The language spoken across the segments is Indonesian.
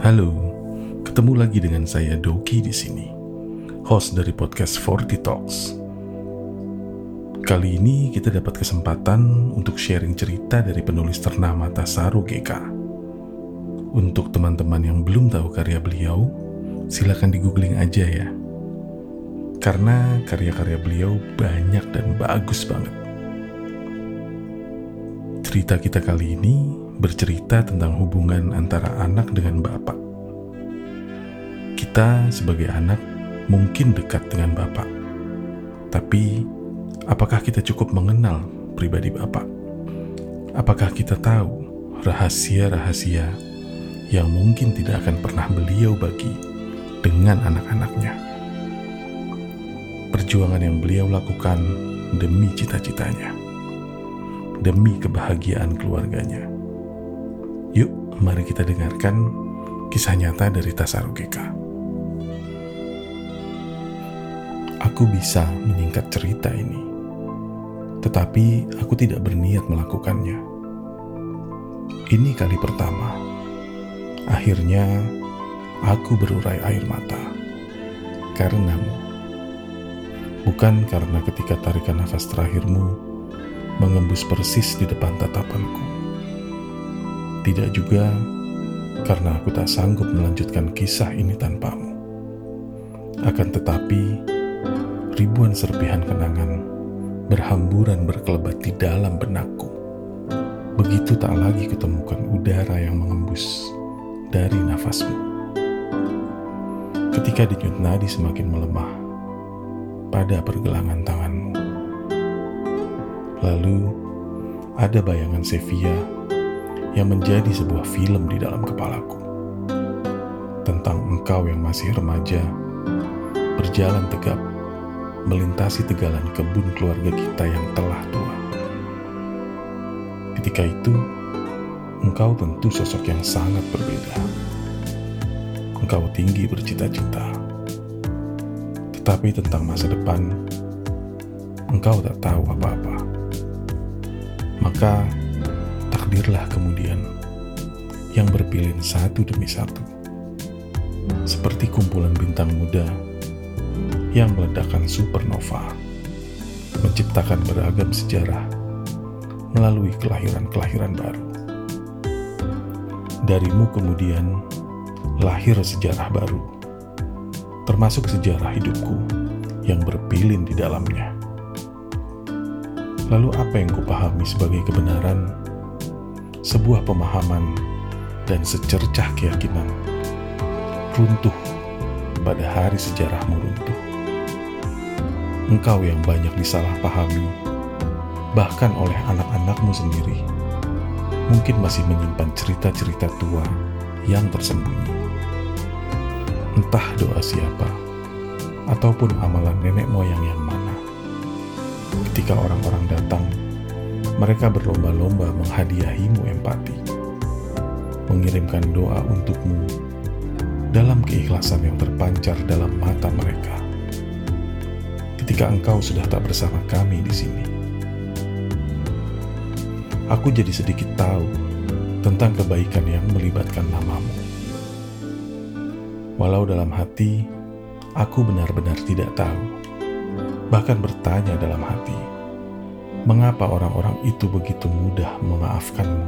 Halo, ketemu lagi dengan saya Doki di sini, host dari podcast 40 Talks. Kali ini kita dapat kesempatan untuk sharing cerita dari penulis ternama Tasaru GK. Untuk teman-teman yang belum tahu karya beliau, silakan di googling aja ya. Karena karya-karya beliau banyak dan bagus banget. Cerita kita kali ini bercerita tentang hubungan antara anak dengan bapak. Kita sebagai anak mungkin dekat dengan bapak, tapi apakah kita cukup mengenal pribadi bapak? Apakah kita tahu rahasia-rahasia yang mungkin tidak akan pernah beliau bagi dengan anak-anaknya? Perjuangan yang beliau lakukan demi cita-citanya, demi kebahagiaan keluarganya mari kita dengarkan kisah nyata dari Tasaru GK. Aku bisa menyingkat cerita ini, tetapi aku tidak berniat melakukannya. Ini kali pertama. Akhirnya, aku berurai air mata karenamu. Bukan karena ketika tarikan nafas terakhirmu mengembus persis di depan tatapanku tidak juga karena aku tak sanggup melanjutkan kisah ini tanpamu. Akan tetapi, ribuan serpihan kenangan berhamburan berkelebat di dalam benakku. Begitu tak lagi kutemukan udara yang mengembus dari nafasmu. Ketika denyut nadi semakin melemah pada pergelangan tanganmu. Lalu, ada bayangan Sevilla yang menjadi sebuah film di dalam kepalaku tentang engkau yang masih remaja berjalan tegap melintasi tegalan kebun keluarga kita yang telah tua. Ketika itu, engkau tentu sosok yang sangat berbeda. Engkau tinggi bercita-cita, tetapi tentang masa depan, engkau tak tahu apa-apa. Maka, takdirlah kemudian yang berpilih satu demi satu. Seperti kumpulan bintang muda yang meledakkan supernova, menciptakan beragam sejarah melalui kelahiran-kelahiran baru. Darimu kemudian lahir sejarah baru, termasuk sejarah hidupku yang berpilin di dalamnya. Lalu apa yang kupahami sebagai kebenaran sebuah pemahaman dan secercah keyakinan runtuh pada hari sejarahmu runtuh. Engkau yang banyak disalahpahami, bahkan oleh anak-anakmu sendiri, mungkin masih menyimpan cerita-cerita tua yang tersembunyi. Entah doa siapa, ataupun amalan nenek moyang yang mana. Ketika orang-orang datang mereka berlomba-lomba menghadiahimu empati, mengirimkan doa untukmu dalam keikhlasan yang terpancar dalam mata mereka. Ketika engkau sudah tak bersama kami di sini, aku jadi sedikit tahu tentang kebaikan yang melibatkan namamu. Walau dalam hati, aku benar-benar tidak tahu, bahkan bertanya dalam hati Mengapa orang-orang itu begitu mudah memaafkanmu?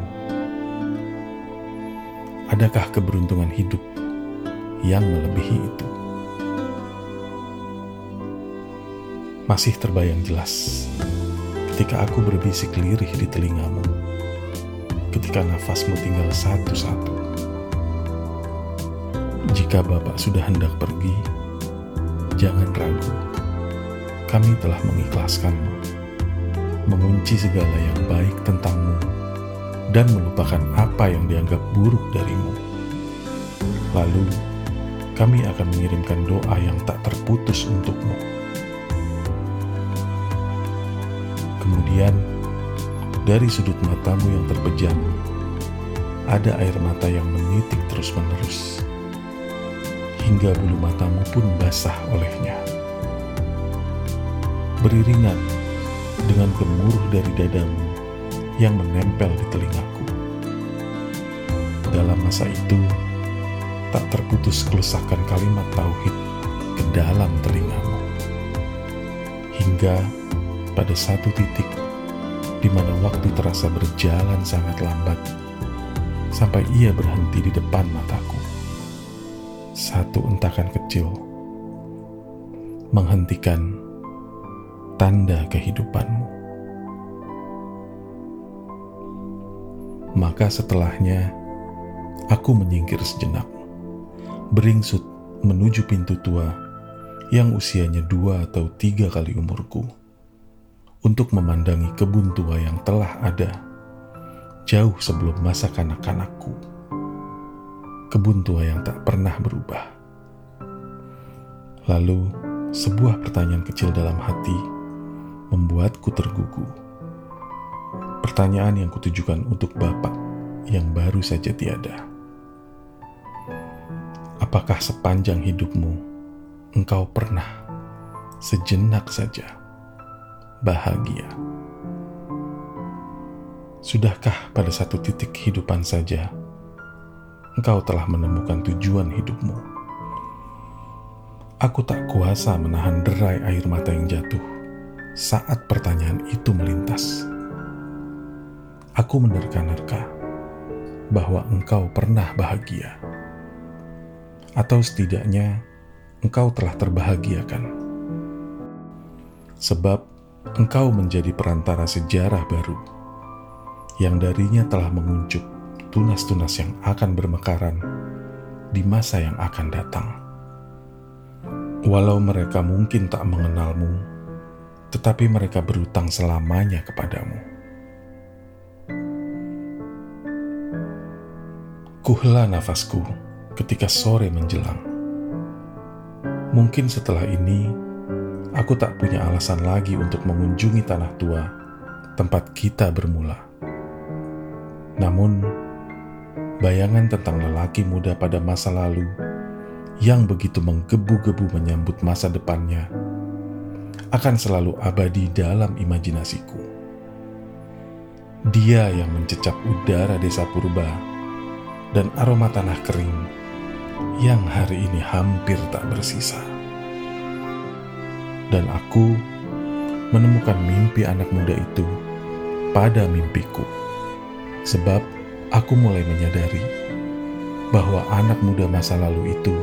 Adakah keberuntungan hidup yang melebihi itu? Masih terbayang jelas ketika aku berbisik lirih di telingamu, ketika nafasmu tinggal satu-satu. Jika Bapak sudah hendak pergi, jangan ragu, kami telah mengikhlaskanmu mengunci segala yang baik tentangmu dan melupakan apa yang dianggap buruk darimu. Lalu, kami akan mengirimkan doa yang tak terputus untukmu. Kemudian, dari sudut matamu yang terpejam, ada air mata yang menitik terus-menerus, hingga bulu matamu pun basah olehnya. Beriringan dengan gemuruh dari dadamu yang menempel di telingaku. Dalam masa itu, tak terputus kelusakan kalimat tauhid ke dalam telingamu. Hingga pada satu titik di mana waktu terasa berjalan sangat lambat, sampai ia berhenti di depan mataku. Satu entakan kecil menghentikan tanda kehidupanmu. Maka setelahnya, aku menyingkir sejenak, beringsut menuju pintu tua yang usianya dua atau tiga kali umurku, untuk memandangi kebun tua yang telah ada jauh sebelum masa kanak-kanakku. Kebun tua yang tak pernah berubah. Lalu, sebuah pertanyaan kecil dalam hati membuatku tergugu. Pertanyaan yang kutujukan untuk Bapak yang baru saja tiada. Apakah sepanjang hidupmu engkau pernah sejenak saja bahagia? Sudahkah pada satu titik kehidupan saja engkau telah menemukan tujuan hidupmu? Aku tak kuasa menahan derai air mata yang jatuh saat pertanyaan itu melintas. Aku menerka-nerka bahwa engkau pernah bahagia atau setidaknya engkau telah terbahagiakan. Sebab engkau menjadi perantara sejarah baru yang darinya telah menguncup tunas-tunas yang akan bermekaran di masa yang akan datang. Walau mereka mungkin tak mengenalmu, tetapi mereka berutang selamanya kepadamu. Kuhela nafasku ketika sore menjelang. Mungkin setelah ini, aku tak punya alasan lagi untuk mengunjungi tanah tua tempat kita bermula. Namun, bayangan tentang lelaki muda pada masa lalu yang begitu menggebu-gebu menyambut masa depannya akan selalu abadi dalam imajinasiku. Dia yang mencecap udara desa purba dan aroma tanah kering yang hari ini hampir tak bersisa. Dan aku menemukan mimpi anak muda itu pada mimpiku. Sebab aku mulai menyadari bahwa anak muda masa lalu itu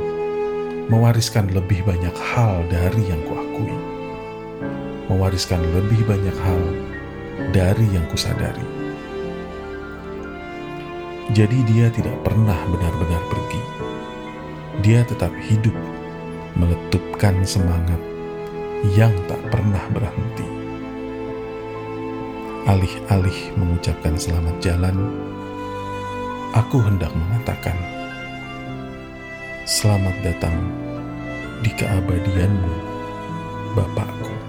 mewariskan lebih banyak hal dari yang kuakui. Mewariskan lebih banyak hal dari yang kusadari. Jadi dia tidak pernah benar-benar pergi dia tetap hidup, meletupkan semangat yang tak pernah berhenti. Alih-alih mengucapkan selamat jalan, aku hendak mengatakan, Selamat datang di keabadianmu, Bapakku.